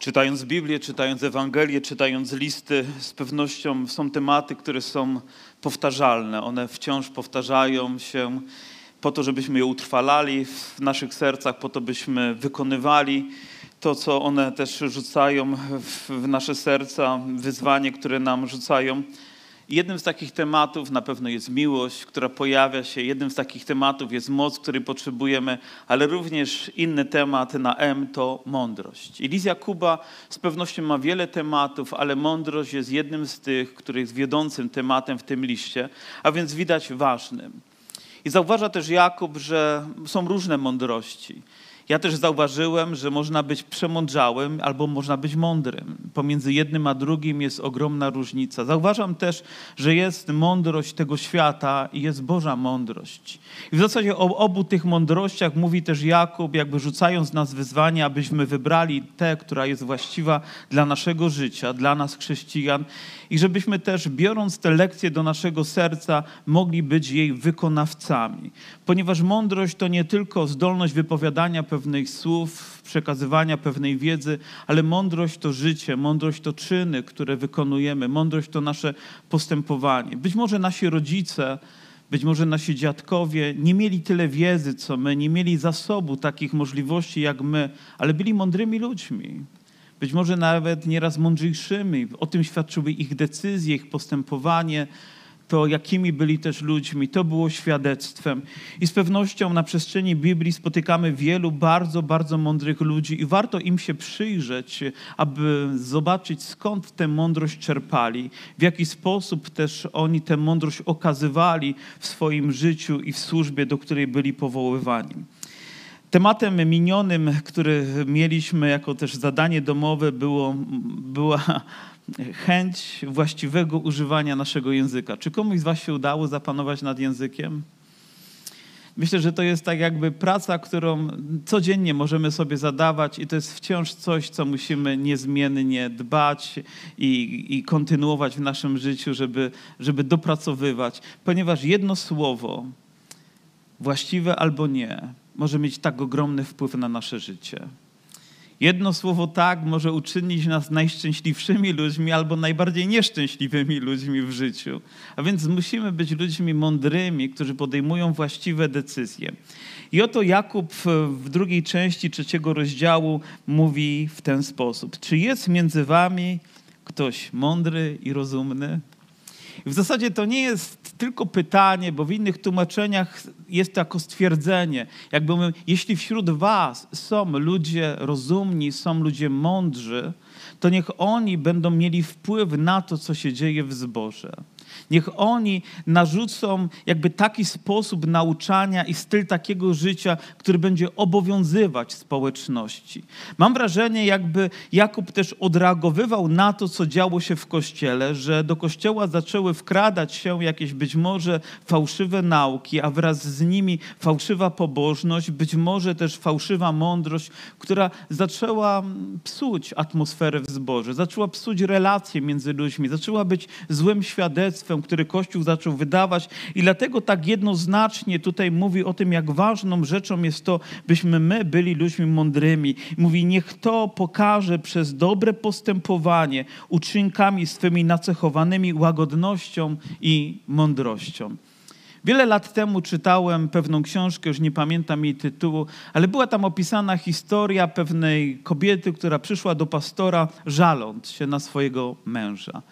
Czytając Biblię, czytając Ewangelię, czytając listy, z pewnością są tematy, które są powtarzalne. One wciąż powtarzają się po to, żebyśmy je utrwalali w naszych sercach, po to, byśmy wykonywali to, co one też rzucają w nasze serca, wyzwanie, które nam rzucają. Jednym z takich tematów na pewno jest miłość, która pojawia się. Jednym z takich tematów jest moc, której potrzebujemy, ale również inny temat na M to mądrość. I Jakuba z pewnością ma wiele tematów, ale mądrość jest jednym z tych, który jest wiodącym tematem w tym liście, a więc widać ważnym. I zauważa też Jakub, że są różne mądrości. Ja też zauważyłem, że można być przemądrzałym albo można być mądrym. Pomiędzy jednym a drugim jest ogromna różnica. Zauważam też, że jest mądrość tego świata i jest Boża mądrość. I w zasadzie o obu tych mądrościach mówi też Jakub, jakby rzucając nas wyzwanie, abyśmy wybrali tę, która jest właściwa dla naszego życia, dla nas chrześcijan i żebyśmy też, biorąc te lekcje do naszego serca, mogli być jej wykonawcami. Ponieważ mądrość to nie tylko zdolność wypowiadania pewnych słów, przekazywania pewnej wiedzy, ale mądrość to życie, mądrość to czyny, które wykonujemy, mądrość to nasze postępowanie. Być może nasi rodzice, być może nasi dziadkowie nie mieli tyle wiedzy, co my, nie mieli zasobu takich możliwości jak my, ale byli mądrymi ludźmi być może nawet nieraz mądrzejszymi. O tym świadczyły ich decyzje, ich postępowanie, to jakimi byli też ludźmi. To było świadectwem. I z pewnością na przestrzeni Biblii spotykamy wielu bardzo, bardzo mądrych ludzi i warto im się przyjrzeć, aby zobaczyć skąd tę mądrość czerpali, w jaki sposób też oni tę mądrość okazywali w swoim życiu i w służbie, do której byli powoływani. Tematem minionym, który mieliśmy jako też zadanie domowe, było, była chęć właściwego używania naszego języka. Czy komuś z Was się udało zapanować nad językiem? Myślę, że to jest tak jakby praca, którą codziennie możemy sobie zadawać i to jest wciąż coś, co musimy niezmiennie dbać i, i kontynuować w naszym życiu, żeby, żeby dopracowywać, ponieważ jedno słowo, właściwe albo nie, może mieć tak ogromny wpływ na nasze życie. Jedno słowo tak może uczynić nas najszczęśliwszymi ludźmi albo najbardziej nieszczęśliwymi ludźmi w życiu. A więc musimy być ludźmi mądrymi, którzy podejmują właściwe decyzje. I oto Jakub w drugiej części trzeciego rozdziału mówi w ten sposób: Czy jest między wami ktoś mądry i rozumny? W zasadzie to nie jest tylko pytanie, bo w innych tłumaczeniach jest to jako stwierdzenie. Jakby my, jeśli wśród was są ludzie rozumni, są ludzie mądrzy, to niech oni będą mieli wpływ na to, co się dzieje w zborze. Niech oni narzucą jakby taki sposób nauczania i styl takiego życia, który będzie obowiązywać społeczności. Mam wrażenie, jakby Jakub też odreagowywał na to, co działo się w kościele, że do kościoła zaczęły wkradać się jakieś być może fałszywe nauki, a wraz z nimi fałszywa pobożność, być może też fałszywa mądrość, która zaczęła psuć atmosferę w zborze, zaczęła psuć relacje między ludźmi, zaczęła być złym świadectwem, który Kościół zaczął wydawać. I dlatego tak jednoznacznie tutaj mówi o tym, jak ważną rzeczą jest to, byśmy my byli ludźmi mądrymi. Mówi, niech to pokaże przez dobre postępowanie uczynkami swymi nacechowanymi łagodnością i mądrością. Wiele lat temu czytałem pewną książkę, już nie pamiętam jej tytułu, ale była tam opisana historia pewnej kobiety, która przyszła do pastora żaląc się na swojego męża.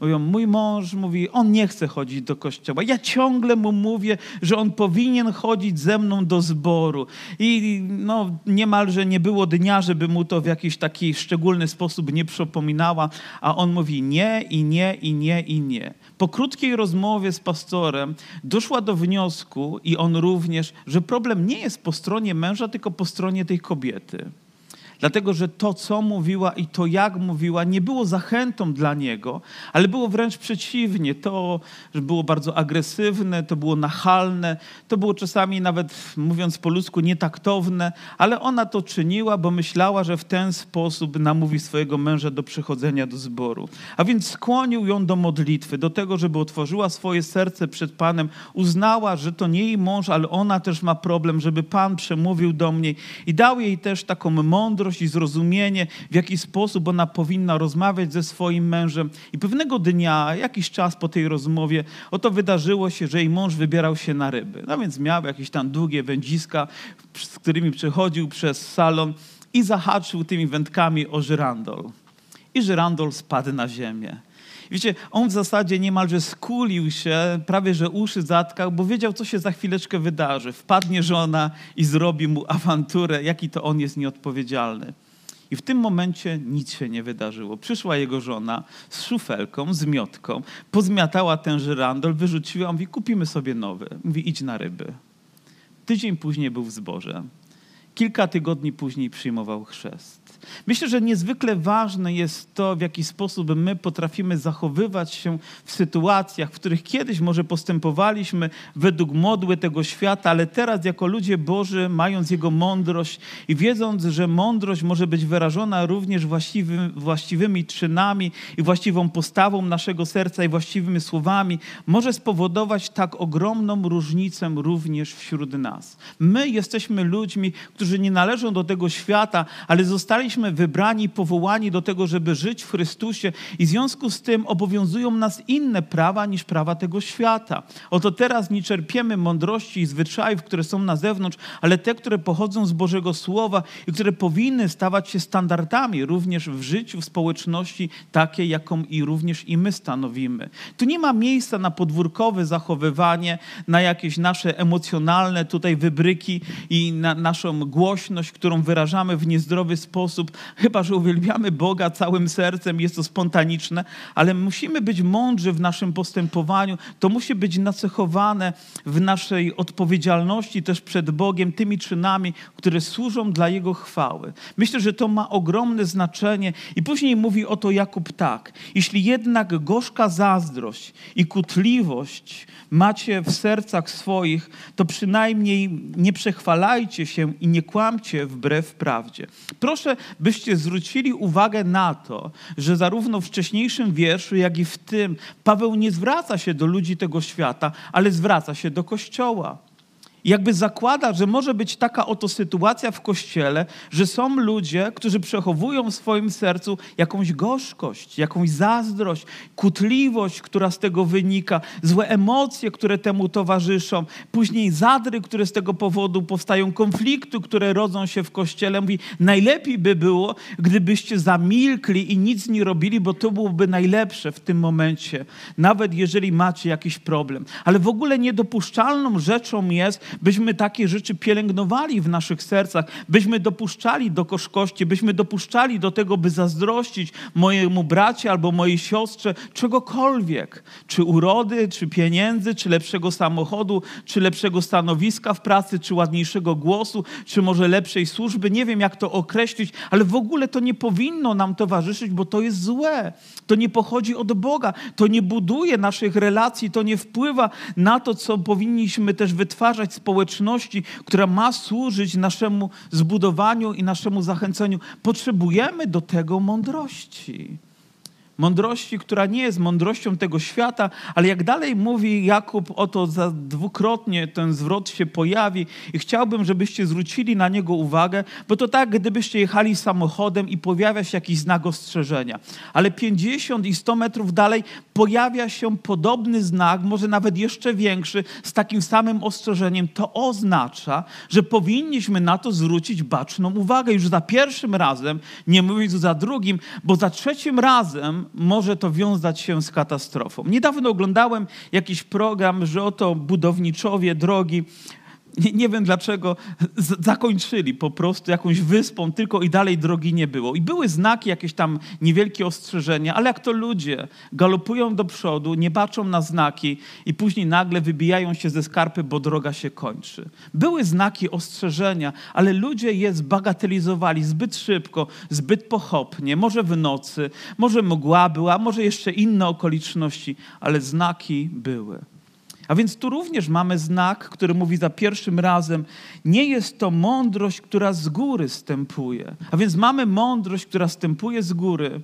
Mówią, mój mąż mówi, on nie chce chodzić do kościoła. Ja ciągle mu mówię, że on powinien chodzić ze mną do zboru. I no, niemalże nie było dnia, żeby mu to w jakiś taki szczególny sposób nie przypominała, a on mówi nie i nie i nie i nie. Po krótkiej rozmowie z pastorem doszła do wniosku i on również, że problem nie jest po stronie męża, tylko po stronie tej kobiety. Dlatego, że to, co mówiła i to, jak mówiła, nie było zachętą dla niego, ale było wręcz przeciwnie. To, było bardzo agresywne, to było nachalne, to było czasami nawet, mówiąc po ludzku, nietaktowne, ale ona to czyniła, bo myślała, że w ten sposób namówi swojego męża do przychodzenia do zboru. A więc skłonił ją do modlitwy, do tego, żeby otworzyła swoje serce przed Panem, uznała, że to nie jej mąż, ale ona też ma problem, żeby Pan przemówił do mnie i dał jej też taką mądrość, mądrość i zrozumienie, w jaki sposób ona powinna rozmawiać ze swoim mężem. I pewnego dnia, jakiś czas po tej rozmowie, oto wydarzyło się, że jej mąż wybierał się na ryby. No więc miał jakieś tam długie wędziska, z którymi przechodził przez salon i zahaczył tymi wędkami o żyrandol. I żyrandol spadł na ziemię. Wiecie, on w zasadzie niemalże skulił się, prawie że uszy zatkał, bo wiedział, co się za chwileczkę wydarzy. Wpadnie żona i zrobi mu awanturę, jaki to on jest nieodpowiedzialny. I w tym momencie nic się nie wydarzyło. Przyszła jego żona z szufelką, z miotką, pozmiatała ten żyrandol, wyrzuciła, mówi, kupimy sobie nowy. Mówi, idź na ryby. Tydzień później był w zborze. Kilka tygodni później przyjmował chrzest. Myślę, że niezwykle ważne jest to, w jaki sposób my potrafimy zachowywać się w sytuacjach, w których kiedyś może postępowaliśmy według modły tego świata, ale teraz jako ludzie Boży, mając Jego mądrość i wiedząc, że mądrość może być wyrażona również właściwy, właściwymi czynami i właściwą postawą naszego serca i właściwymi słowami, może spowodować tak ogromną różnicę również wśród nas. My jesteśmy ludźmi, którzy nie należą do tego świata, ale zostaliśmy zostaliśmy wybrani, powołani do tego, żeby żyć w Chrystusie i w związku z tym obowiązują nas inne prawa niż prawa tego świata. Oto teraz nie czerpiemy mądrości i zwyczajów, które są na zewnątrz, ale te, które pochodzą z Bożego Słowa i które powinny stawać się standardami również w życiu, w społeczności takiej, jaką i również i my stanowimy. Tu nie ma miejsca na podwórkowe zachowywanie, na jakieś nasze emocjonalne tutaj wybryki i na naszą głośność, którą wyrażamy w niezdrowy sposób, sposób, chyba że uwielbiamy Boga całym sercem, jest to spontaniczne, ale musimy być mądrzy w naszym postępowaniu. To musi być nacechowane w naszej odpowiedzialności też przed Bogiem tymi czynami, które służą dla Jego chwały. Myślę, że to ma ogromne znaczenie i później mówi o to Jakub tak. Jeśli jednak gorzka zazdrość i kutliwość macie w sercach swoich, to przynajmniej nie przechwalajcie się i nie kłamcie wbrew prawdzie. Proszę, byście zwrócili uwagę na to, że zarówno w wcześniejszym wierszu, jak i w tym Paweł nie zwraca się do ludzi tego świata, ale zwraca się do Kościoła jakby zakłada, że może być taka oto sytuacja w kościele, że są ludzie, którzy przechowują w swoim sercu jakąś gorzkość, jakąś zazdrość, kutliwość, która z tego wynika, złe emocje, które temu towarzyszą, później zadry, które z tego powodu powstają, konflikty, które rodzą się w kościele. Mówi, najlepiej by było, gdybyście zamilkli i nic nie robili, bo to byłoby najlepsze w tym momencie, nawet jeżeli macie jakiś problem. Ale w ogóle niedopuszczalną rzeczą jest, byśmy takie rzeczy pielęgnowali w naszych sercach, byśmy dopuszczali do koszkości, byśmy dopuszczali do tego, by zazdrościć mojemu bracie albo mojej siostrze czegokolwiek, czy urody, czy pieniędzy, czy lepszego samochodu, czy lepszego stanowiska w pracy, czy ładniejszego głosu, czy może lepszej służby. Nie wiem, jak to określić, ale w ogóle to nie powinno nam towarzyszyć, bo to jest złe. To nie pochodzi od Boga, to nie buduje naszych relacji, to nie wpływa na to, co powinniśmy też wytwarzać społeczności, która ma służyć naszemu zbudowaniu i naszemu zachęceniu. Potrzebujemy do tego mądrości. Mądrości, która nie jest mądrością tego świata, ale jak dalej mówi Jakub, oto za dwukrotnie ten zwrot się pojawi i chciałbym, żebyście zwrócili na niego uwagę, bo to tak, gdybyście jechali samochodem i pojawia się jakiś znak ostrzeżenia, ale 50 i 100 metrów dalej pojawia się podobny znak, może nawet jeszcze większy, z takim samym ostrzeżeniem. To oznacza, że powinniśmy na to zwrócić baczną uwagę już za pierwszym razem, nie mówiąc za drugim, bo za trzecim razem może to wiązać się z katastrofą. Niedawno oglądałem jakiś program, że oto budowniczowie drogi nie, nie, wiem dlaczego, zakończyli po prostu jakąś wyspą, tylko i dalej drogi nie było. I były znaki, jakieś tam niewielkie ostrzeżenia, ale jak to ludzie galopują do przodu, nie baczą na znaki i później nagle wybijają się ze skarpy, bo droga się kończy. Były znaki ostrzeżenia, ale ludzie je zbagatelizowali zbyt szybko, zbyt pochopnie, może w nocy, może mgła była, może jeszcze inne okoliczności, ale znaki były. A więc tu również mamy znak, który mówi za pierwszym razem, nie jest to mądrość, która z góry stępuje. A więc mamy mądrość, która stępuje z góry,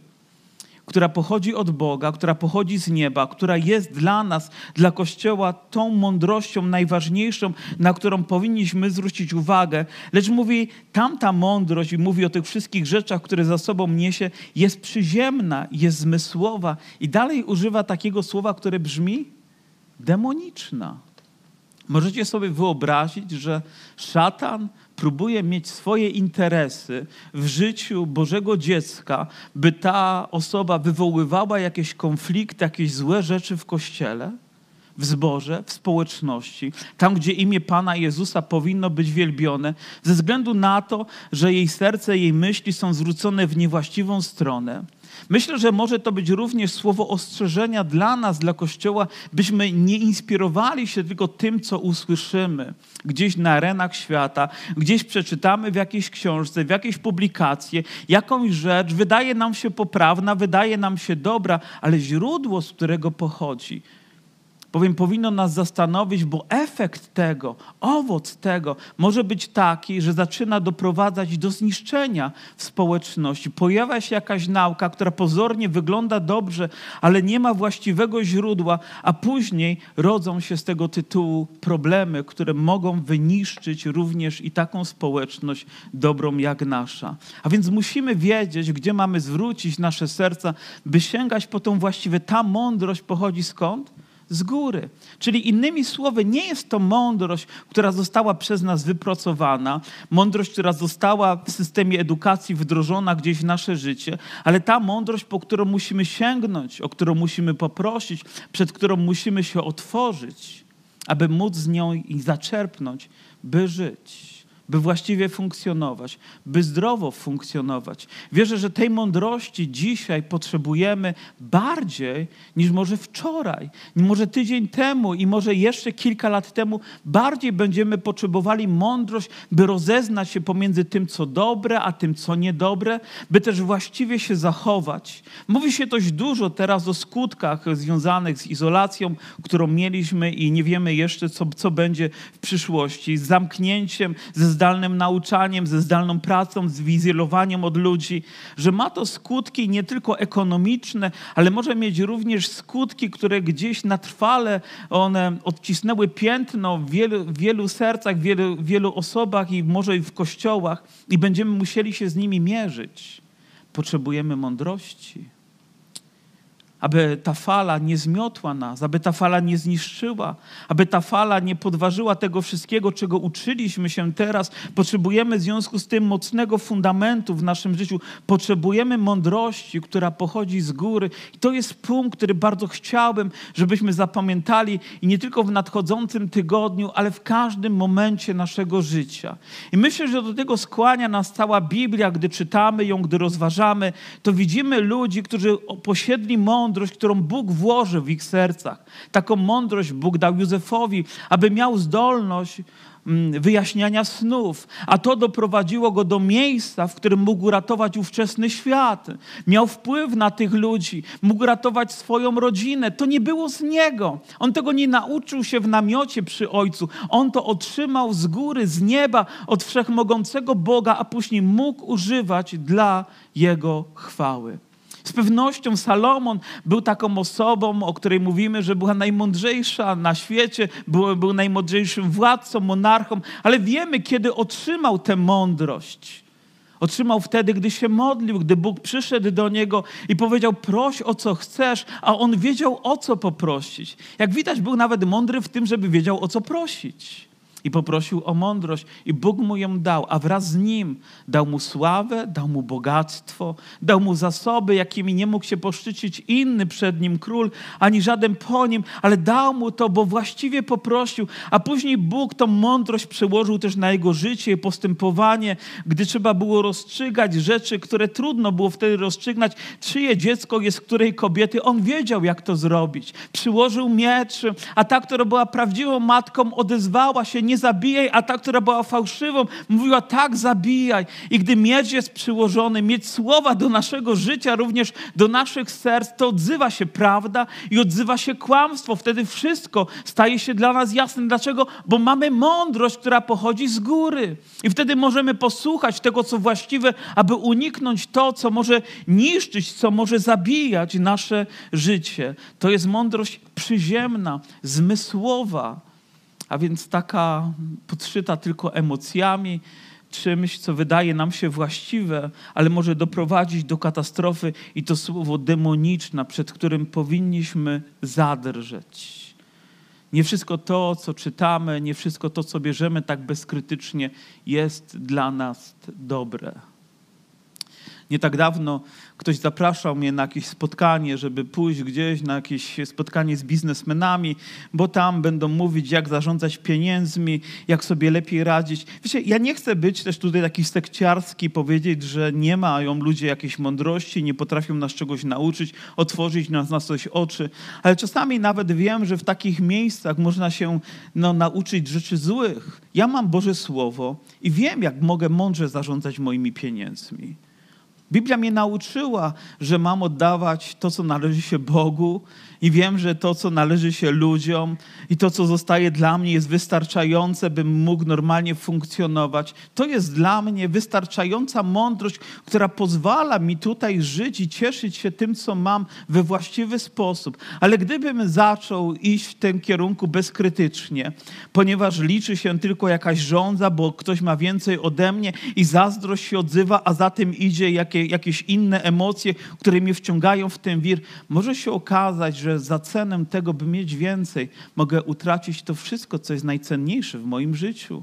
która pochodzi od Boga, która pochodzi z nieba, która jest dla nas, dla Kościoła, tą mądrością najważniejszą, na którą powinniśmy zwrócić uwagę. Lecz mówi, tamta mądrość, i mówi o tych wszystkich rzeczach, które za sobą niesie, jest przyziemna, jest zmysłowa. I dalej używa takiego słowa, które brzmi demoniczna. Możecie sobie wyobrazić, że szatan próbuje mieć swoje interesy w życiu Bożego dziecka, by ta osoba wywoływała jakieś konflikty, jakieś złe rzeczy w kościele, w zborze, w społeczności, tam gdzie imię Pana Jezusa powinno być wielbione, ze względu na to, że jej serce, jej myśli są zwrócone w niewłaściwą stronę Myślę, że może to być również słowo ostrzeżenia dla nas, dla Kościoła, byśmy nie inspirowali się tylko tym, co usłyszymy gdzieś na arenach świata, gdzieś przeczytamy w jakiejś książce, w jakiejś publikacji, jakąś rzecz, wydaje nam się poprawna, wydaje nam się dobra, ale źródło, z którego pochodzi, bowiem powinno nas zastanowić, bo efekt tego, owoc tego może być taki, że zaczyna doprowadzać do zniszczenia w społeczności. Pojawia się jakaś nauka, która pozornie wygląda dobrze, ale nie ma właściwego źródła, a później rodzą się z tego tytułu problemy, które mogą wyniszczyć również i taką społeczność dobrą jak nasza. A więc musimy wiedzieć, gdzie mamy zwrócić nasze serca, by sięgać po tą właściwe. Ta mądrość pochodzi skąd? Z góry. Czyli innymi słowy, nie jest to mądrość, która została przez nas wypracowana, mądrość, która została w systemie edukacji wdrożona gdzieś w nasze życie, ale ta mądrość, po którą musimy sięgnąć, o którą musimy poprosić, przed którą musimy się otworzyć, aby móc z nią i zaczerpnąć, by żyć by właściwie funkcjonować, by zdrowo funkcjonować. Wierzę, że tej mądrości dzisiaj potrzebujemy bardziej niż może wczoraj, może tydzień temu i może jeszcze kilka lat temu. Bardziej będziemy potrzebowali mądrość, by rozeznać się pomiędzy tym, co dobre, a tym, co niedobre, by też właściwie się zachować. Mówi się dość dużo teraz o skutkach związanych z izolacją, którą mieliśmy i nie wiemy jeszcze, co, co będzie w przyszłości, z zamknięciem, ze zdalnym nauczaniem, ze zdalną pracą, z wizjelowaniem od ludzi, że ma to skutki nie tylko ekonomiczne, ale może mieć również skutki, które gdzieś na trwale one odcisnęły piętno w wielu, w wielu sercach, w wielu, wielu osobach i może i w kościołach i będziemy musieli się z nimi mierzyć. Potrzebujemy mądrości aby ta fala nie zmiotła nas, aby ta fala nie zniszczyła, aby ta fala nie podważyła tego wszystkiego, czego uczyliśmy się teraz. Potrzebujemy w związku z tym mocnego fundamentu w naszym życiu. Potrzebujemy mądrości, która pochodzi z góry. I to jest punkt, który bardzo chciałbym, żebyśmy zapamiętali i nie tylko w nadchodzącym tygodniu, ale w każdym momencie naszego życia. I myślę, że do tego skłania nas cała Biblia, gdy czytamy ją, gdy rozważamy, to widzimy ludzi, którzy posiedli mądrość, mądrość, którą Bóg włożył w ich sercach. Taką mądrość Bóg dał Józefowi, aby miał zdolność mm, wyjaśniania snów, a to doprowadziło go do miejsca, w którym mógł ratować ówczesny świat. Miał wpływ na tych ludzi, mógł ratować swoją rodzinę. To nie było z niego. On tego nie nauczył się w namiocie przy ojcu. On to otrzymał z góry, z nieba, od wszechmogącego Boga, a później mógł używać dla jego chwały. Z pewnością Salomon był taką osobą, o której mówimy, że była najmądrzejsza na świecie, był, był najmądrzejszym władcą, monarchą, ale wiemy, kiedy otrzymał tę mądrość. Otrzymał wtedy, gdy się modlił, gdy Bóg przyszedł do niego i powiedział: Proś o co chcesz, a on wiedział o co poprosić. Jak widać, był nawet mądry w tym, żeby wiedział o co prosić i poprosił o mądrość, i Bóg mu ją dał, a wraz z nim dał mu sławę, dał mu bogactwo, dał mu zasoby, jakimi nie mógł się poszczycić inny przed nim król, ani żaden po nim, ale dał mu to, bo właściwie poprosił, a później Bóg tą mądrość przełożył też na jego życie i postępowanie, gdy trzeba było rozstrzygać rzeczy, które trudno było wtedy rozstrzygnąć, czyje dziecko jest której kobiety, on wiedział, jak to zrobić. Przyłożył miecz, a ta, która była prawdziwą matką, odezwała się nie zabijaj, a ta, która była fałszywą, mówiła tak, zabijaj. I gdy miecz jest przyłożony, mieć słowa do naszego życia, również do naszych serc, to odzywa się prawda i odzywa się kłamstwo. Wtedy wszystko staje się dla nas jasne. Dlaczego? Bo mamy mądrość, która pochodzi z góry. I wtedy możemy posłuchać tego, co właściwe, aby uniknąć to, co może niszczyć, co może zabijać nasze życie. To jest mądrość przyziemna, zmysłowa, a więc taka podszyta tylko emocjami, czymś, co wydaje nam się właściwe, ale może doprowadzić do katastrofy i to słowo demoniczne, przed którym powinniśmy zadrżeć. Nie wszystko to, co czytamy, nie wszystko to, co bierzemy tak bezkrytycznie, jest dla nas dobre. Nie tak dawno ktoś zapraszał mnie na jakieś spotkanie, żeby pójść gdzieś na jakieś spotkanie z biznesmenami, bo tam będą mówić, jak zarządzać pieniędzmi, jak sobie lepiej radzić. Wiecie, ja nie chcę być też tutaj taki sekciarski, powiedzieć, że nie mają ludzie jakiejś mądrości, nie potrafią nas czegoś nauczyć, otworzyć nas na coś oczy, ale czasami nawet wiem, że w takich miejscach można się no, nauczyć rzeczy złych. Ja mam Boże Słowo i wiem, jak mogę mądrze zarządzać moimi pieniędzmi. Biblia mnie nauczyła, że mam oddawać to, co należy się Bogu, i wiem, że to, co należy się ludziom i to, co zostaje dla mnie, jest wystarczające, bym mógł normalnie funkcjonować. To jest dla mnie wystarczająca mądrość, która pozwala mi tutaj żyć i cieszyć się tym, co mam we właściwy sposób. Ale gdybym zaczął iść w tym kierunku bezkrytycznie, ponieważ liczy się tylko jakaś żądza, bo ktoś ma więcej ode mnie i zazdrość się odzywa, a za tym idzie jakie, jakieś inne emocje, które mnie wciągają w ten wir, może się okazać, że za cenę tego, by mieć więcej, mogę utracić to wszystko, co jest najcenniejsze w moim życiu.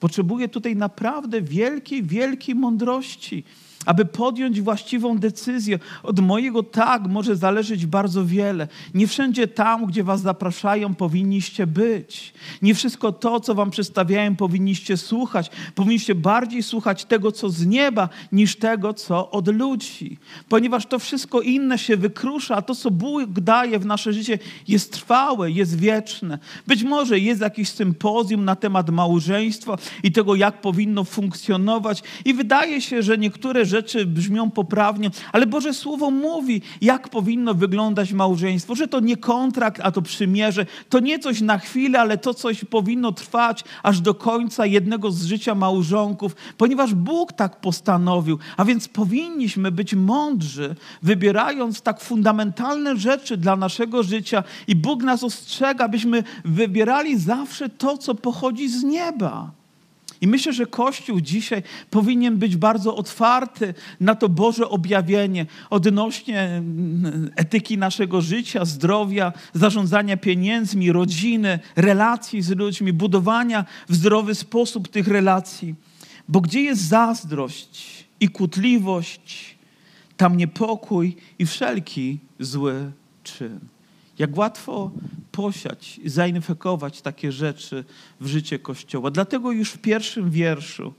Potrzebuję tutaj naprawdę wielkiej, wielkiej mądrości aby podjąć właściwą decyzję. Od mojego tak może zależeć bardzo wiele. Nie wszędzie tam, gdzie was zapraszają, powinniście być. Nie wszystko to, co wam przedstawiają, powinniście słuchać. Powinniście bardziej słuchać tego, co z nieba, niż tego, co od ludzi. Ponieważ to wszystko inne się wykrusza, a to, co Bóg daje w nasze życie, jest trwałe, jest wieczne. Być może jest jakiś sympozjum na temat małżeństwa i tego, jak powinno funkcjonować. I wydaje się, że niektóre rzeczy rzeczy brzmią poprawnie, ale Boże Słowo mówi, jak powinno wyglądać małżeństwo, że to nie kontrakt, a to przymierze, to nie coś na chwilę, ale to coś powinno trwać aż do końca jednego z życia małżonków, ponieważ Bóg tak postanowił, a więc powinniśmy być mądrzy, wybierając tak fundamentalne rzeczy dla naszego życia i Bóg nas ostrzega, byśmy wybierali zawsze to, co pochodzi z nieba. I myślę, że Kościół dzisiaj powinien być bardzo otwarty na to Boże objawienie odnośnie mm, etyki naszego życia, zdrowia, zarządzania pieniędzmi, rodziny, relacji z ludźmi, budowania w zdrowy sposób tych relacji. Bo gdzie jest zazdrość i kłótliwość, tam niepokój i wszelki zły czyn. Jak łatwo posiać, zainfekować takie rzeczy w życie Kościoła. Dlatego już w pierwszym wierszu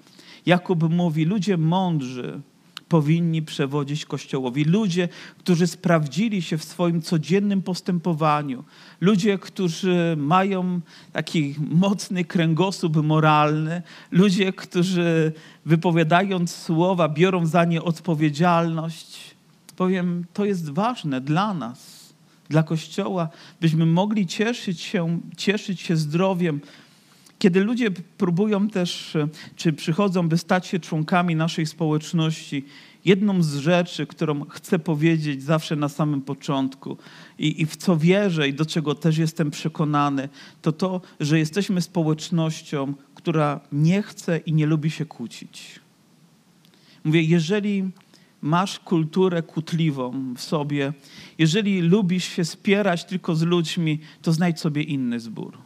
Jakub mówi, ludzie mądrzy powinni przewodzić Kościołowi. Ludzie, którzy sprawdzili się w swoim codziennym postępowaniu. Ludzie, którzy mają taki mocny kręgosłup moralny. Ludzie, którzy wypowiadając słowa, biorą za nie odpowiedzialność. Powiem, to jest ważne dla nas dla Kościoła, byśmy mogli cieszyć się, cieszyć się zdrowiem. Kiedy ludzie próbują też, czy przychodzą, by stać się członkami naszej społeczności, jedną z rzeczy, którą chcę powiedzieć zawsze na samym początku i, i w co wierzę i do czego też jestem przekonany, to to, że jesteśmy społecznością, która nie chce i nie lubi się kłócić. Mówię, jeżeli masz kulturę kłótliwą w sobie, jeżeli lubisz się spierać tylko z ludźmi, to znajdź sobie inny zbór.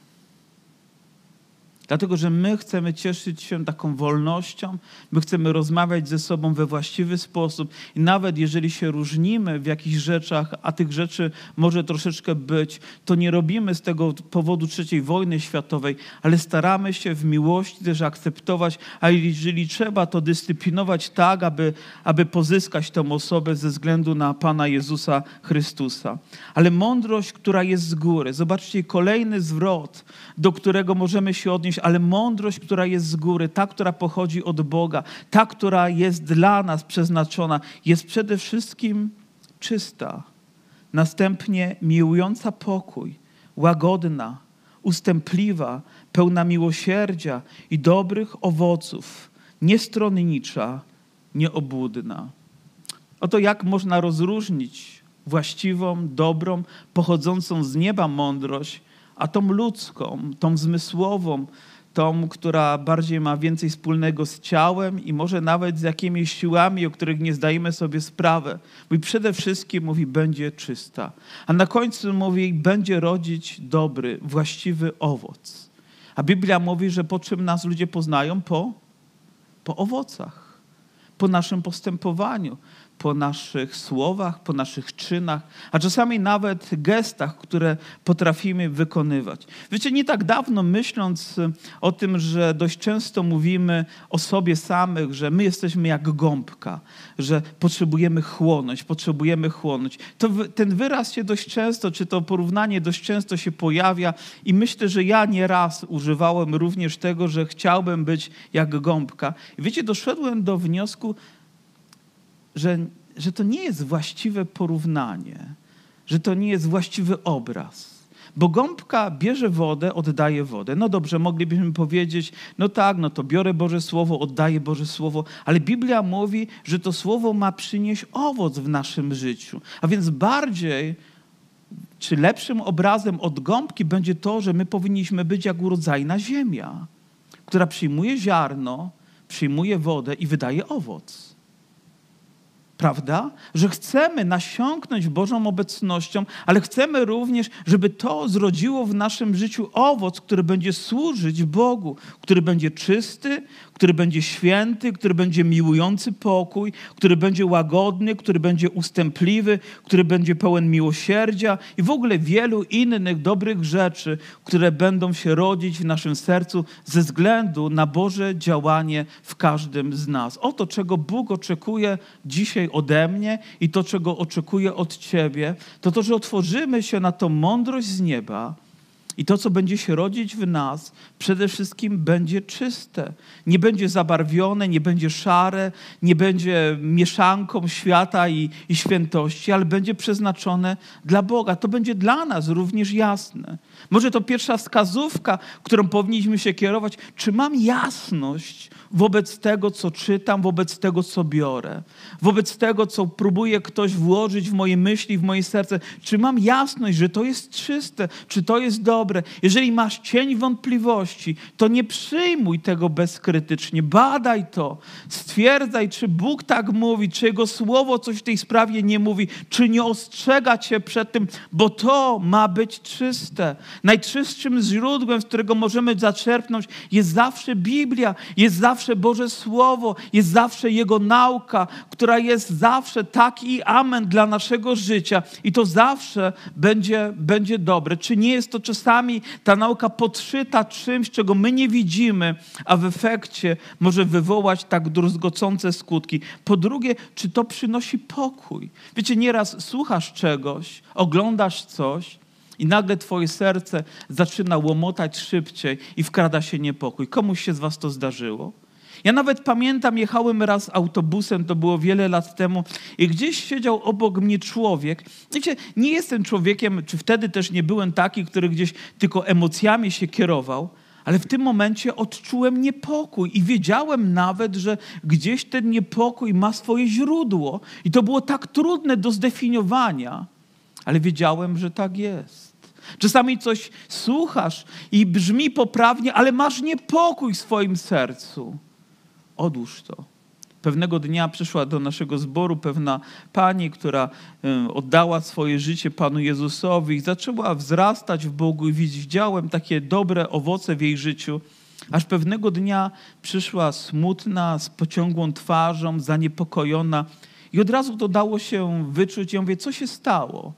Dlatego, że my chcemy cieszyć się taką wolnością, my chcemy rozmawiać ze sobą we właściwy sposób i nawet jeżeli się różnimy w jakichś rzeczach, a tych rzeczy może troszeczkę być, to nie robimy z tego powodu III wojny światowej, ale staramy się w miłości też akceptować, a jeżeli trzeba, to dyscyplinować tak, aby, aby pozyskać tę osobę ze względu na Pana Jezusa Chrystusa. Ale mądrość, która jest z góry. Zobaczcie, kolejny zwrot, do którego możemy się odnieść, mądrość, ale mądrość, która jest z góry, ta, która pochodzi od Boga, ta, która jest dla nas przeznaczona, jest przede wszystkim czysta. Następnie miłująca pokój, łagodna, ustępliwa, pełna miłosierdzia i dobrych owoców, niestronnicza, nieobłudna. Oto jak można rozróżnić właściwą, dobrą, pochodzącą z nieba mądrość, a tą ludzką, tą zmysłową, tą, która bardziej ma więcej wspólnego z ciałem i może nawet z jakimiś siłami, o których nie zdajemy sobie sprawy. Mówi przede wszystkim mówi, będzie czysta. A na końcu mówi, będzie rodzić dobry, właściwy owoc. A Biblia mówi, że po czym nas ludzie poznają? Po, po owocach, po naszym postępowaniu, po naszych słowach, po naszych czynach, a czasami nawet gestach, które potrafimy wykonywać. Wiecie, nie tak dawno myśląc o tym, że dość często mówimy o sobie samych, że my jesteśmy jak gąbka, że potrzebujemy chłonąć, potrzebujemy chłonąć. To ten wyraz się dość często, czy to porównanie dość często się pojawia i myślę, że ja nieraz używałem również tego, że chciałbym być jak gąbka. Wiecie, doszedłem do wniosku, że, że to nie jest właściwe porównanie, że to nie jest właściwy obraz. Bo gąbka bierze wodę, oddaje wodę. No dobrze, moglibyśmy powiedzieć, no tak, no to biorę Boże Słowo, oddaję Boże Słowo, ale Biblia mówi, że to Słowo ma przynieść owoc w naszym życiu. A więc bardziej, czy lepszym obrazem od gąbki będzie to, że my powinniśmy być jak urodzajna ziemia, która przyjmuje ziarno, przyjmuje wodę i wydaje owoc prawda? Że chcemy nasiąknąć Bożą obecnością, ale chcemy również, żeby to zrodziło w naszym życiu owoc, który będzie służyć Bogu, który będzie czysty, który będzie święty, który będzie miłujący pokój, który będzie łagodny, który będzie ustępliwy, który będzie pełen miłosierdzia i w ogóle wielu innych dobrych rzeczy, które będą się rodzić w naszym sercu ze względu na Boże działanie w każdym z nas. Oto, czego Bóg oczekuje dzisiaj ode mnie i to, czego oczekuje od Ciebie, to to, że otworzymy się na tą mądrość z nieba, i to, co będzie się rodzić w nas, przede wszystkim będzie czyste. Nie będzie zabarwione, nie będzie szare, nie będzie mieszanką świata i, i świętości, ale będzie przeznaczone dla Boga. To będzie dla nas również jasne. Może to pierwsza wskazówka, którą powinniśmy się kierować. Czy mam jasność wobec tego, co czytam, wobec tego, co biorę, wobec tego, co próbuje ktoś włożyć w moje myśli, w moje serce? Czy mam jasność, że to jest czyste, czy to jest dobre? Jeżeli masz cień wątpliwości, to nie przyjmuj tego bezkrytycznie. Badaj to. Stwierdzaj, czy Bóg tak mówi, czy Jego słowo coś w tej sprawie nie mówi, czy nie ostrzega cię przed tym, bo to ma być czyste. Najczystszym źródłem, z którego możemy zaczerpnąć, jest zawsze Biblia, jest zawsze Boże Słowo, jest zawsze Jego nauka, która jest zawsze tak i amen dla naszego życia. I to zawsze będzie, będzie dobre. Czy nie jest to czasami ta nauka podszyta czymś, czego my nie widzimy, a w efekcie może wywołać tak druzgocące skutki? Po drugie, czy to przynosi pokój? Wiecie, nieraz słuchasz czegoś, oglądasz coś, i nagle twoje serce zaczyna łomotać szybciej i wkrada się niepokój. Komuś się z was to zdarzyło? Ja nawet pamiętam, jechałem raz autobusem, to było wiele lat temu, i gdzieś siedział obok mnie człowiek. Wiecie, nie jestem człowiekiem, czy wtedy też nie byłem taki, który gdzieś tylko emocjami się kierował, ale w tym momencie odczułem niepokój i wiedziałem nawet, że gdzieś ten niepokój ma swoje źródło. I to było tak trudne do zdefiniowania, ale wiedziałem, że tak jest. Czasami coś słuchasz i brzmi poprawnie, ale masz niepokój w swoim sercu. Odłóż to. Pewnego dnia przyszła do naszego zboru pewna pani, która oddała swoje życie Panu Jezusowi i zaczęła wzrastać w Bogu i widziałem takie dobre owoce w jej życiu. Aż pewnego dnia przyszła smutna, z pociągłą twarzą, zaniepokojona i od razu to dało się wyczuć. Ja mówię, co się stało?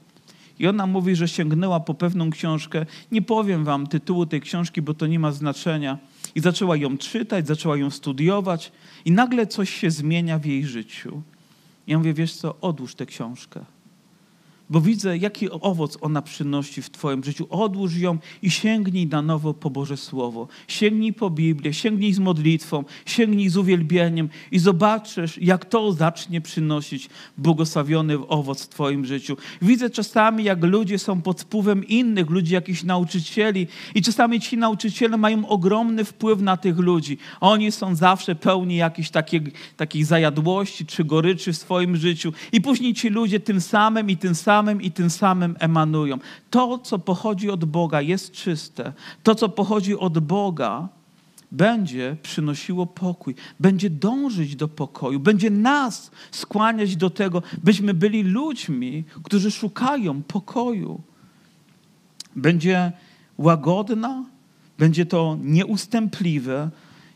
I ona mówi, że sięgnęła po pewną książkę. Nie powiem wam tytułu tej książki, bo to nie ma znaczenia. I zaczęła ją czytać, zaczęła ją studiować, i nagle coś się zmienia w jej życiu. Ja mówię, wiesz co, odłóż tę książkę. Bo widzę, jaki owoc ona przynosi w Twoim życiu. Odłóż ją i sięgnij na nowo po Boże Słowo. Sięgnij po Biblię, sięgnij z modlitwą, sięgnij z uwielbieniem i zobaczysz, jak to zacznie przynosić błogosławiony owoc w Twoim życiu. Widzę czasami, jak ludzie są pod wpływem innych ludzi, jakichś nauczycieli, i czasami ci nauczyciele mają ogromny wpływ na tych ludzi. Oni są zawsze pełni jakichś takich, takich zajadłości czy goryczy w swoim życiu, i później ci ludzie tym samym i tym samym i tym samym emanują. To, co pochodzi od Boga, jest czyste. To, co pochodzi od Boga, będzie przynosiło pokój, będzie dążyć do pokoju, będzie nas skłaniać do tego, byśmy byli ludźmi, którzy szukają pokoju. Będzie łagodna, będzie to nieustępliwe.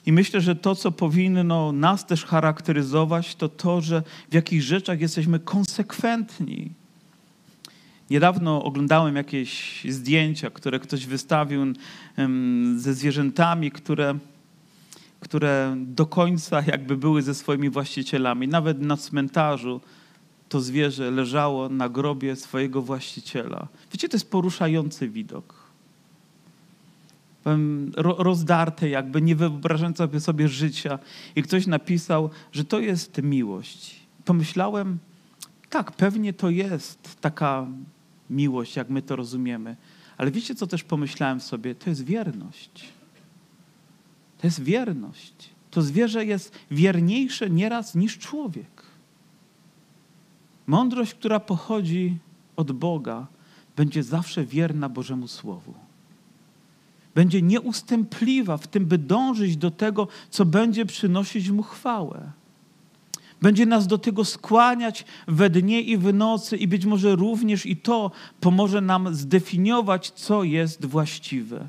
I myślę, że to, co powinno nas też charakteryzować, to to, że w jakich rzeczach jesteśmy konsekwentni. Niedawno oglądałem jakieś zdjęcia, które ktoś wystawił ze zwierzętami, które, które do końca jakby były ze swoimi właścicielami. Nawet na cmentarzu to zwierzę leżało na grobie swojego właściciela. Wiecie, to jest poruszający widok. Rozdarte, jakby nie wyobrażając sobie, sobie życia. I ktoś napisał, że to jest miłość. Pomyślałem, tak, pewnie to jest taka miłość, jak my to rozumiemy. Ale wiecie, co też pomyślałem sobie? To jest wierność. To jest wierność. To zwierzę jest wierniejsze nieraz niż człowiek. Mądrość, która pochodzi od Boga, będzie zawsze wierna Bożemu Słowu. Będzie nieustępliwa w tym, by dążyć do tego, co będzie przynosić mu chwałę. Będzie nas do tego skłaniać we dnie i w nocy, i być może również i to pomoże nam zdefiniować, co jest właściwe.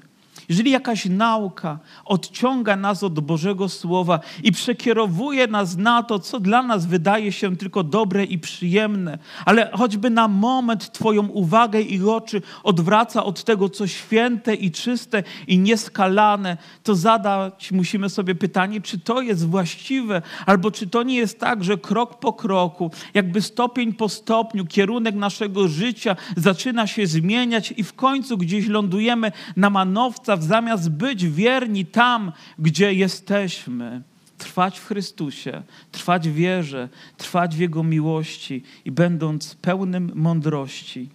Jeżeli jakaś nauka odciąga nas od Bożego Słowa i przekierowuje nas na to, co dla nas wydaje się tylko dobre i przyjemne, ale choćby na moment Twoją uwagę i oczy odwraca od tego, co święte i czyste i nieskalane, to zadać musimy sobie pytanie, czy to jest właściwe, albo czy to nie jest tak, że krok po kroku, jakby stopień po stopniu, kierunek naszego życia zaczyna się zmieniać i w końcu gdzieś lądujemy na manowca zamiast być wierni tam, gdzie jesteśmy, trwać w Chrystusie, trwać w wierze, trwać w Jego miłości i będąc pełnym mądrości,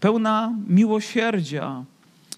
pełna miłosierdzia,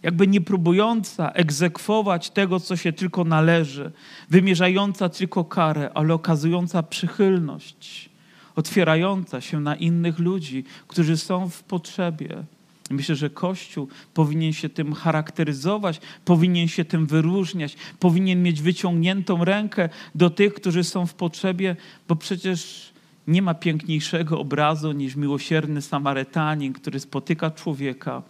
jakby nie próbująca egzekwować tego, co się tylko należy, wymierzająca tylko karę, ale okazująca przychylność, otwierająca się na innych ludzi, którzy są w potrzebie. Myślę, że Kościół powinien się tym charakteryzować, powinien się tym wyróżniać, powinien mieć wyciągniętą rękę do tych, którzy są w potrzebie, bo przecież nie ma piękniejszego obrazu niż miłosierny Samarytanin, który spotyka człowieka,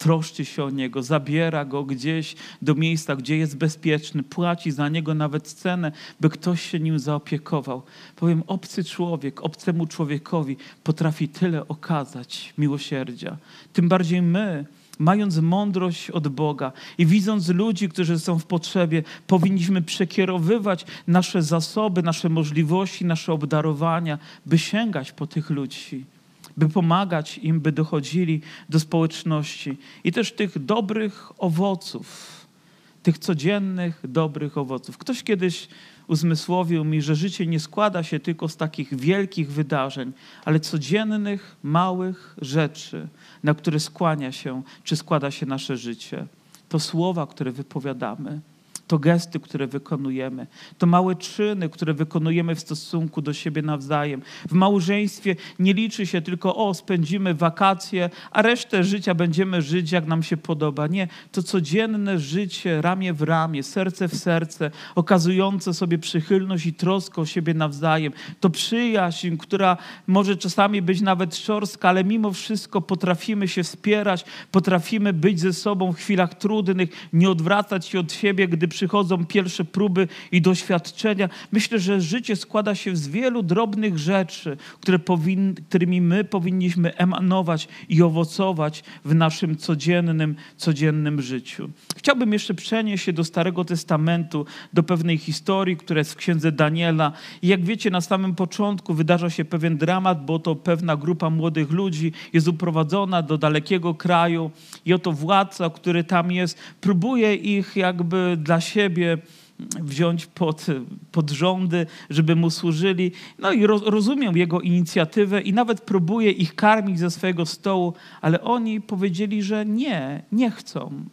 troszczy się o niego, zabiera go gdzieś do miejsca, gdzie jest bezpieczny, płaci za niego nawet cenę, by ktoś się nim zaopiekował. Powiem, obcy człowiek, obcemu człowiekowi potrafi tyle okazać miłosierdzia. Tym bardziej my, mając mądrość od Boga i widząc ludzi, którzy są w potrzebie, powinniśmy przekierowywać nasze zasoby, nasze możliwości, nasze obdarowania, by sięgać po tych ludzi by pomagać im, by dochodzili do społeczności i też tych dobrych owoców, tych codziennych, dobrych owoców. Ktoś kiedyś uzmysłowił mi, że życie nie składa się tylko z takich wielkich wydarzeń, ale codziennych, małych rzeczy, na które skłania się, czy składa się nasze życie. To słowa, które wypowiadamy, to gesty, które wykonujemy, to małe czyny, które wykonujemy w stosunku do siebie nawzajem. W małżeństwie nie liczy się tylko, o, spędzimy wakacje, a resztę życia będziemy żyć, jak nam się podoba. Nie, to codzienne życie, ramię w ramię, serce w serce, okazujące sobie przychylność i troskę o siebie nawzajem. To przyjaźń, która może czasami być nawet szorstka, ale mimo wszystko potrafimy się wspierać, potrafimy być ze sobą w chwilach trudnych, nie odwracać się od siebie, gdy przychodzą pierwsze próby i doświadczenia. Myślę, że życie składa się z wielu drobnych rzeczy, które powin, którymi my powinniśmy emanować i owocować w naszym codziennym, codziennym życiu. Chciałbym jeszcze przenieść się do Starego Testamentu, do pewnej historii, która jest w księdze Daniela. I jak wiecie, na samym początku wydarza się pewien dramat, bo to pewna grupa młodych ludzi jest uprowadzona do dalekiego kraju i oto władca, który tam jest, próbuje ich jakby dla siebie wziąć pod, pod rządy, żeby mu służyli. No i roz, rozumiem jego inicjatywę i nawet próbuje ich karmić ze swojego stołu, ale oni powiedzieli, że nie, nie chcą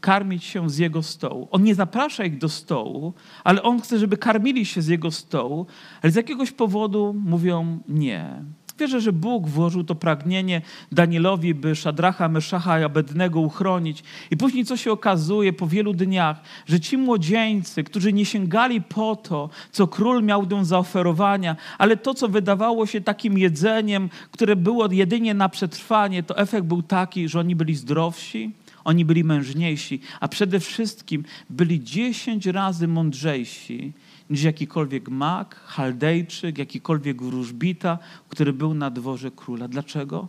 karmić się z jego stołu. On nie zaprasza ich do stołu, ale on chce, żeby karmili się z jego stołu, ale z jakiegoś powodu mówią nie. Wierzę, że Bóg włożył to pragnienie Danielowi, by Szadracha, Meszacha i Abednego uchronić. I później co się okazuje po wielu dniach, że ci młodzieńcy, którzy nie sięgali po to, co król miał do zaoferowania, ale to, co wydawało się takim jedzeniem, które było jedynie na przetrwanie, to efekt był taki, że oni byli zdrowsi, oni byli mężniejsi, a przede wszystkim byli dziesięć razy mądrzejsi niż jakikolwiek mag, chaldejczyk, jakikolwiek wróżbita, który był na dworze króla. Dlaczego?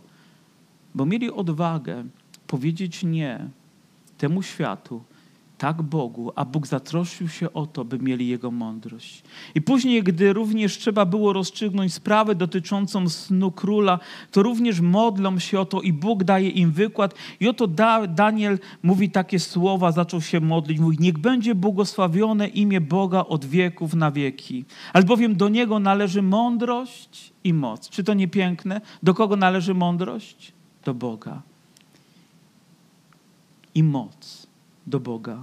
Bo mieli odwagę powiedzieć nie temu światu, tak Bogu, a Bóg zatroszczył się o to, by mieli Jego mądrość. I później, gdy również trzeba było rozstrzygnąć sprawę dotyczącą snu króla, to również modlą się o to i Bóg daje im wykład. I oto Daniel mówi takie słowa, zaczął się modlić, mówi, niech będzie błogosławione imię Boga od wieków na wieki, albowiem do Niego należy mądrość i moc. Czy to nie piękne? Do kogo należy mądrość? Do Boga. I moc do Boga.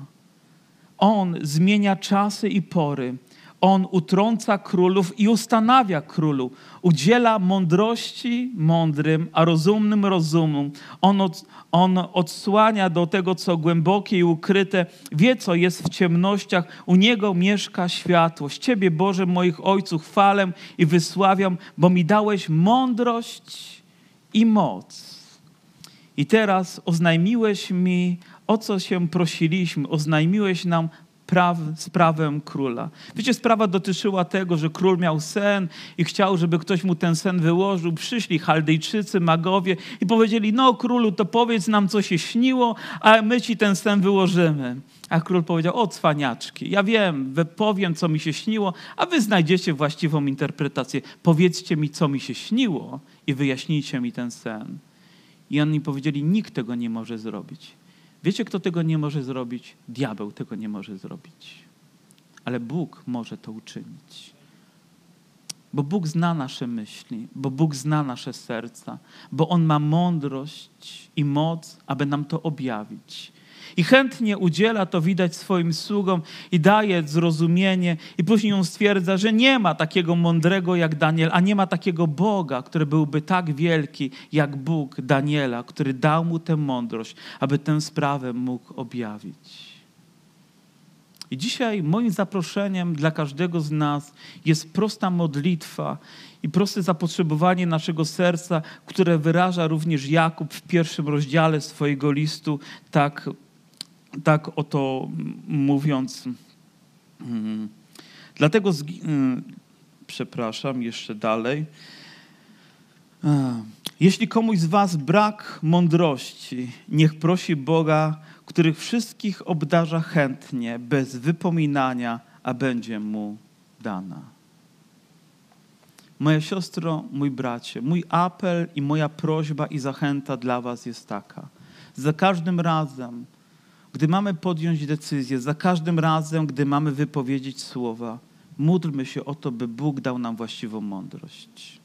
On zmienia czasy i pory. On utrąca królów i ustanawia królu. Udziela mądrości mądrym, a rozumnym rozumom. On, od, on odsłania do tego, co głębokie i ukryte. Wie, co jest w ciemnościach. U Niego mieszka światłość. Ciebie, Boże, moich ojców, chwalę i wysławiam, bo mi dałeś mądrość i moc. I teraz oznajmiłeś mi o co się prosiliśmy, oznajmiłeś nam praw, sprawę króla. Wiecie, sprawa dotyczyła tego, że król miał sen i chciał, żeby ktoś mu ten sen wyłożył. Przyszli Chaldejczycy, magowie i powiedzieli, no królu, to powiedz nam, co się śniło, a my ci ten sen wyłożymy. A król powiedział, o cwaniaczki, ja wiem, powiem, co mi się śniło, a wy znajdziecie właściwą interpretację. Powiedzcie mi, co mi się śniło i wyjaśnijcie mi ten sen. I oni powiedzieli, nikt tego nie może zrobić. Wiecie, kto tego nie może zrobić? Diabeł tego nie może zrobić. Ale Bóg może to uczynić. Bo Bóg zna nasze myśli, bo Bóg zna nasze serca, bo On ma mądrość i moc, aby nam to objawić. I chętnie udziela to widać swoim sługom i daje zrozumienie, i później on stwierdza, że nie ma takiego mądrego jak Daniel, a nie ma takiego Boga, który byłby tak wielki jak Bóg Daniela, który dał mu tę mądrość, aby tę sprawę mógł objawić. I dzisiaj moim zaproszeniem dla każdego z nas jest prosta modlitwa i proste zapotrzebowanie naszego serca, które wyraża również Jakub w pierwszym rozdziale swojego listu, tak tak oto mówiąc. Mm, dlatego, mm, przepraszam, jeszcze dalej. Jeśli komuś z Was brak mądrości, niech prosi Boga, których wszystkich obdarza chętnie, bez wypominania, a będzie mu dana. Moja siostro, mój bracie, mój apel i moja prośba i zachęta dla Was jest taka. Za każdym razem, gdy mamy podjąć decyzję, za każdym razem, gdy mamy wypowiedzieć słowa, módlmy się o to, by Bóg dał nam właściwą mądrość.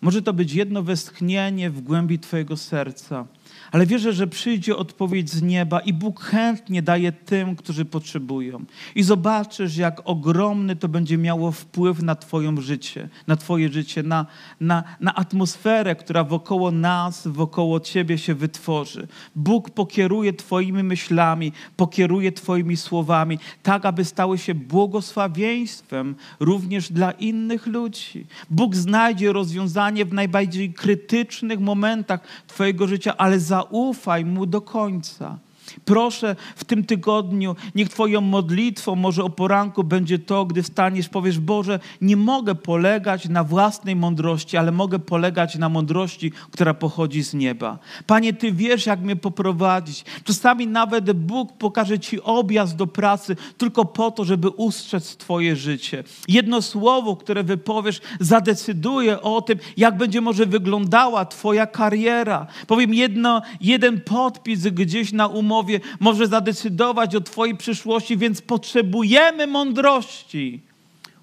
Może to być jedno westchnienie w głębi Twojego serca, ale wierzę, że przyjdzie odpowiedź z nieba i Bóg chętnie daje tym, którzy potrzebują. I zobaczysz, jak ogromny to będzie miało wpływ na Twoje życie, na Twoje życie, na, na, na atmosferę, która wokoło nas, wokoło Ciebie się wytworzy. Bóg pokieruje Twoimi myślami, pokieruje Twoimi słowami, tak aby stały się błogosławieństwem również dla innych ludzi. Bóg znajdzie rozwiązanie w najbardziej krytycznych momentach Twojego życia, ale za zaufaj Mu do końca. Proszę w tym tygodniu, niech Twoją modlitwą, może o poranku będzie to, gdy wstaniesz, powiesz, Boże, nie mogę polegać na własnej mądrości, ale mogę polegać na mądrości, która pochodzi z nieba. Panie, Ty wiesz, jak mnie poprowadzić. Czasami nawet Bóg pokaże Ci objazd do pracy tylko po to, żeby ustrzec Twoje życie. Jedno słowo, które wypowiesz, zadecyduje o tym, jak będzie może wyglądała Twoja kariera. Powiem jedno, jeden podpis gdzieś na umowie może zadecydować o Twojej przyszłości, więc potrzebujemy mądrości,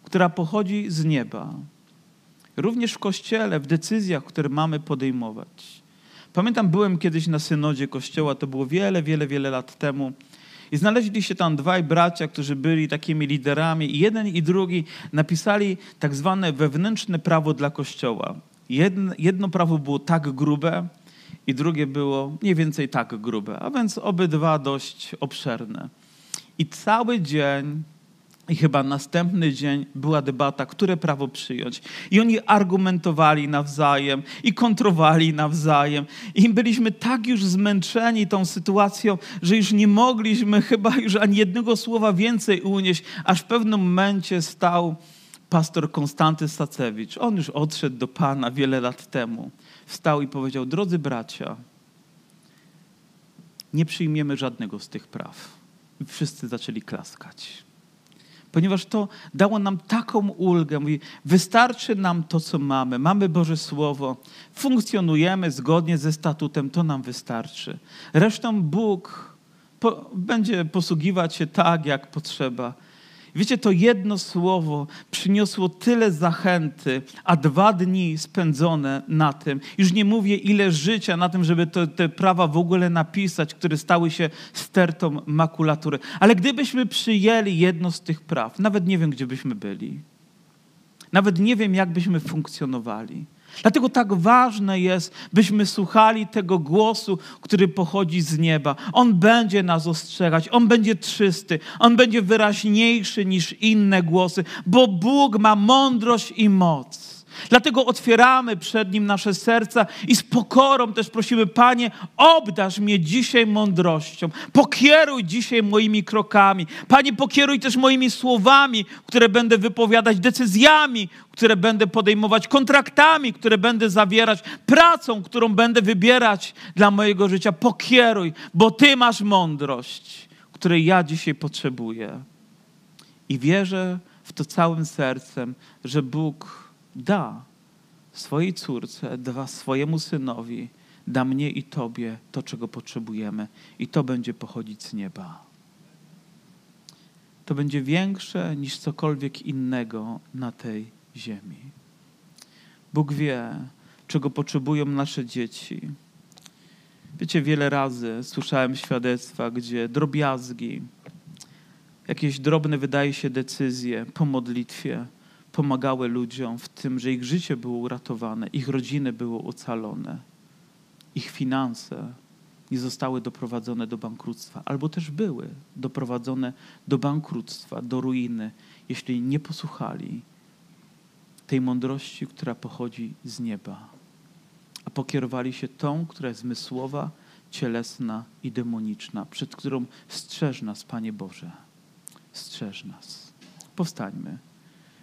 która pochodzi z nieba. Również w kościele, w decyzjach, które mamy podejmować. Pamiętam, byłem kiedyś na synodzie kościoła, to było wiele, wiele, wiele lat temu. I znaleźli się tam dwaj bracia, którzy byli takimi liderami, i jeden i drugi napisali tak zwane wewnętrzne prawo dla kościoła. Jedno, jedno prawo było tak grube, i drugie było mniej więcej tak grube, a więc obydwa dość obszerne. I cały dzień i chyba następny dzień była debata, które prawo przyjąć. I oni argumentowali nawzajem i kontrowali nawzajem. I byliśmy tak już zmęczeni tą sytuacją, że już nie mogliśmy chyba już ani jednego słowa więcej unieść, aż w pewnym momencie stał pastor Konstanty Stacewicz. On już odszedł do Pana wiele lat temu. Wstał i powiedział, drodzy bracia, nie przyjmiemy żadnego z tych praw. I wszyscy zaczęli klaskać ponieważ to dało nam taką ulgę. Mówi, wystarczy nam to, co mamy. Mamy Boże Słowo, funkcjonujemy zgodnie ze statutem, to nam wystarczy. Resztą Bóg po, będzie posługiwać się tak, jak potrzeba. Wiecie, to jedno słowo przyniosło tyle zachęty, a dwa dni spędzone na tym, już nie mówię ile życia na tym, żeby to, te prawa w ogóle napisać, które stały się stertą makulatury. Ale gdybyśmy przyjęli jedno z tych praw, nawet nie wiem, gdzie byśmy byli. Nawet nie wiem, jak byśmy funkcjonowali. Dlatego tak ważne jest, byśmy słuchali tego głosu, który pochodzi z nieba. On będzie nas ostrzegać, on będzie czysty, on będzie wyraźniejszy niż inne głosy, bo Bóg ma mądrość i moc. Dlatego otwieramy przed Nim nasze serca i z pokorą też prosimy, Panie, obdarz mnie dzisiaj mądrością. Pokieruj dzisiaj moimi krokami. Panie, pokieruj też moimi słowami, które będę wypowiadać, decyzjami, które będę podejmować, kontraktami, które będę zawierać, pracą, którą będę wybierać dla mojego życia. Pokieruj, bo Ty masz mądrość, której ja dzisiaj potrzebuję. I wierzę w to całym sercem, że Bóg da swojej córce, da swojemu synowi, da mnie i Tobie to, czego potrzebujemy. I to będzie pochodzić z nieba. To będzie większe niż cokolwiek innego na tej ziemi. Bóg wie, czego potrzebują nasze dzieci. Wiecie, wiele razy słyszałem świadectwa, gdzie drobiazgi, jakieś drobne, wydaje się, decyzje po modlitwie pomagały ludziom w tym, że ich życie było uratowane, ich rodziny były ocalone, ich finanse nie zostały doprowadzone do bankructwa, albo też były doprowadzone do bankructwa, do ruiny, jeśli nie posłuchali tej mądrości, która pochodzi z nieba, a pokierowali się tą, która jest zmysłowa, cielesna i demoniczna, przed którą strzeż nas, Panie Boże. Strzeż nas. Powstańmy.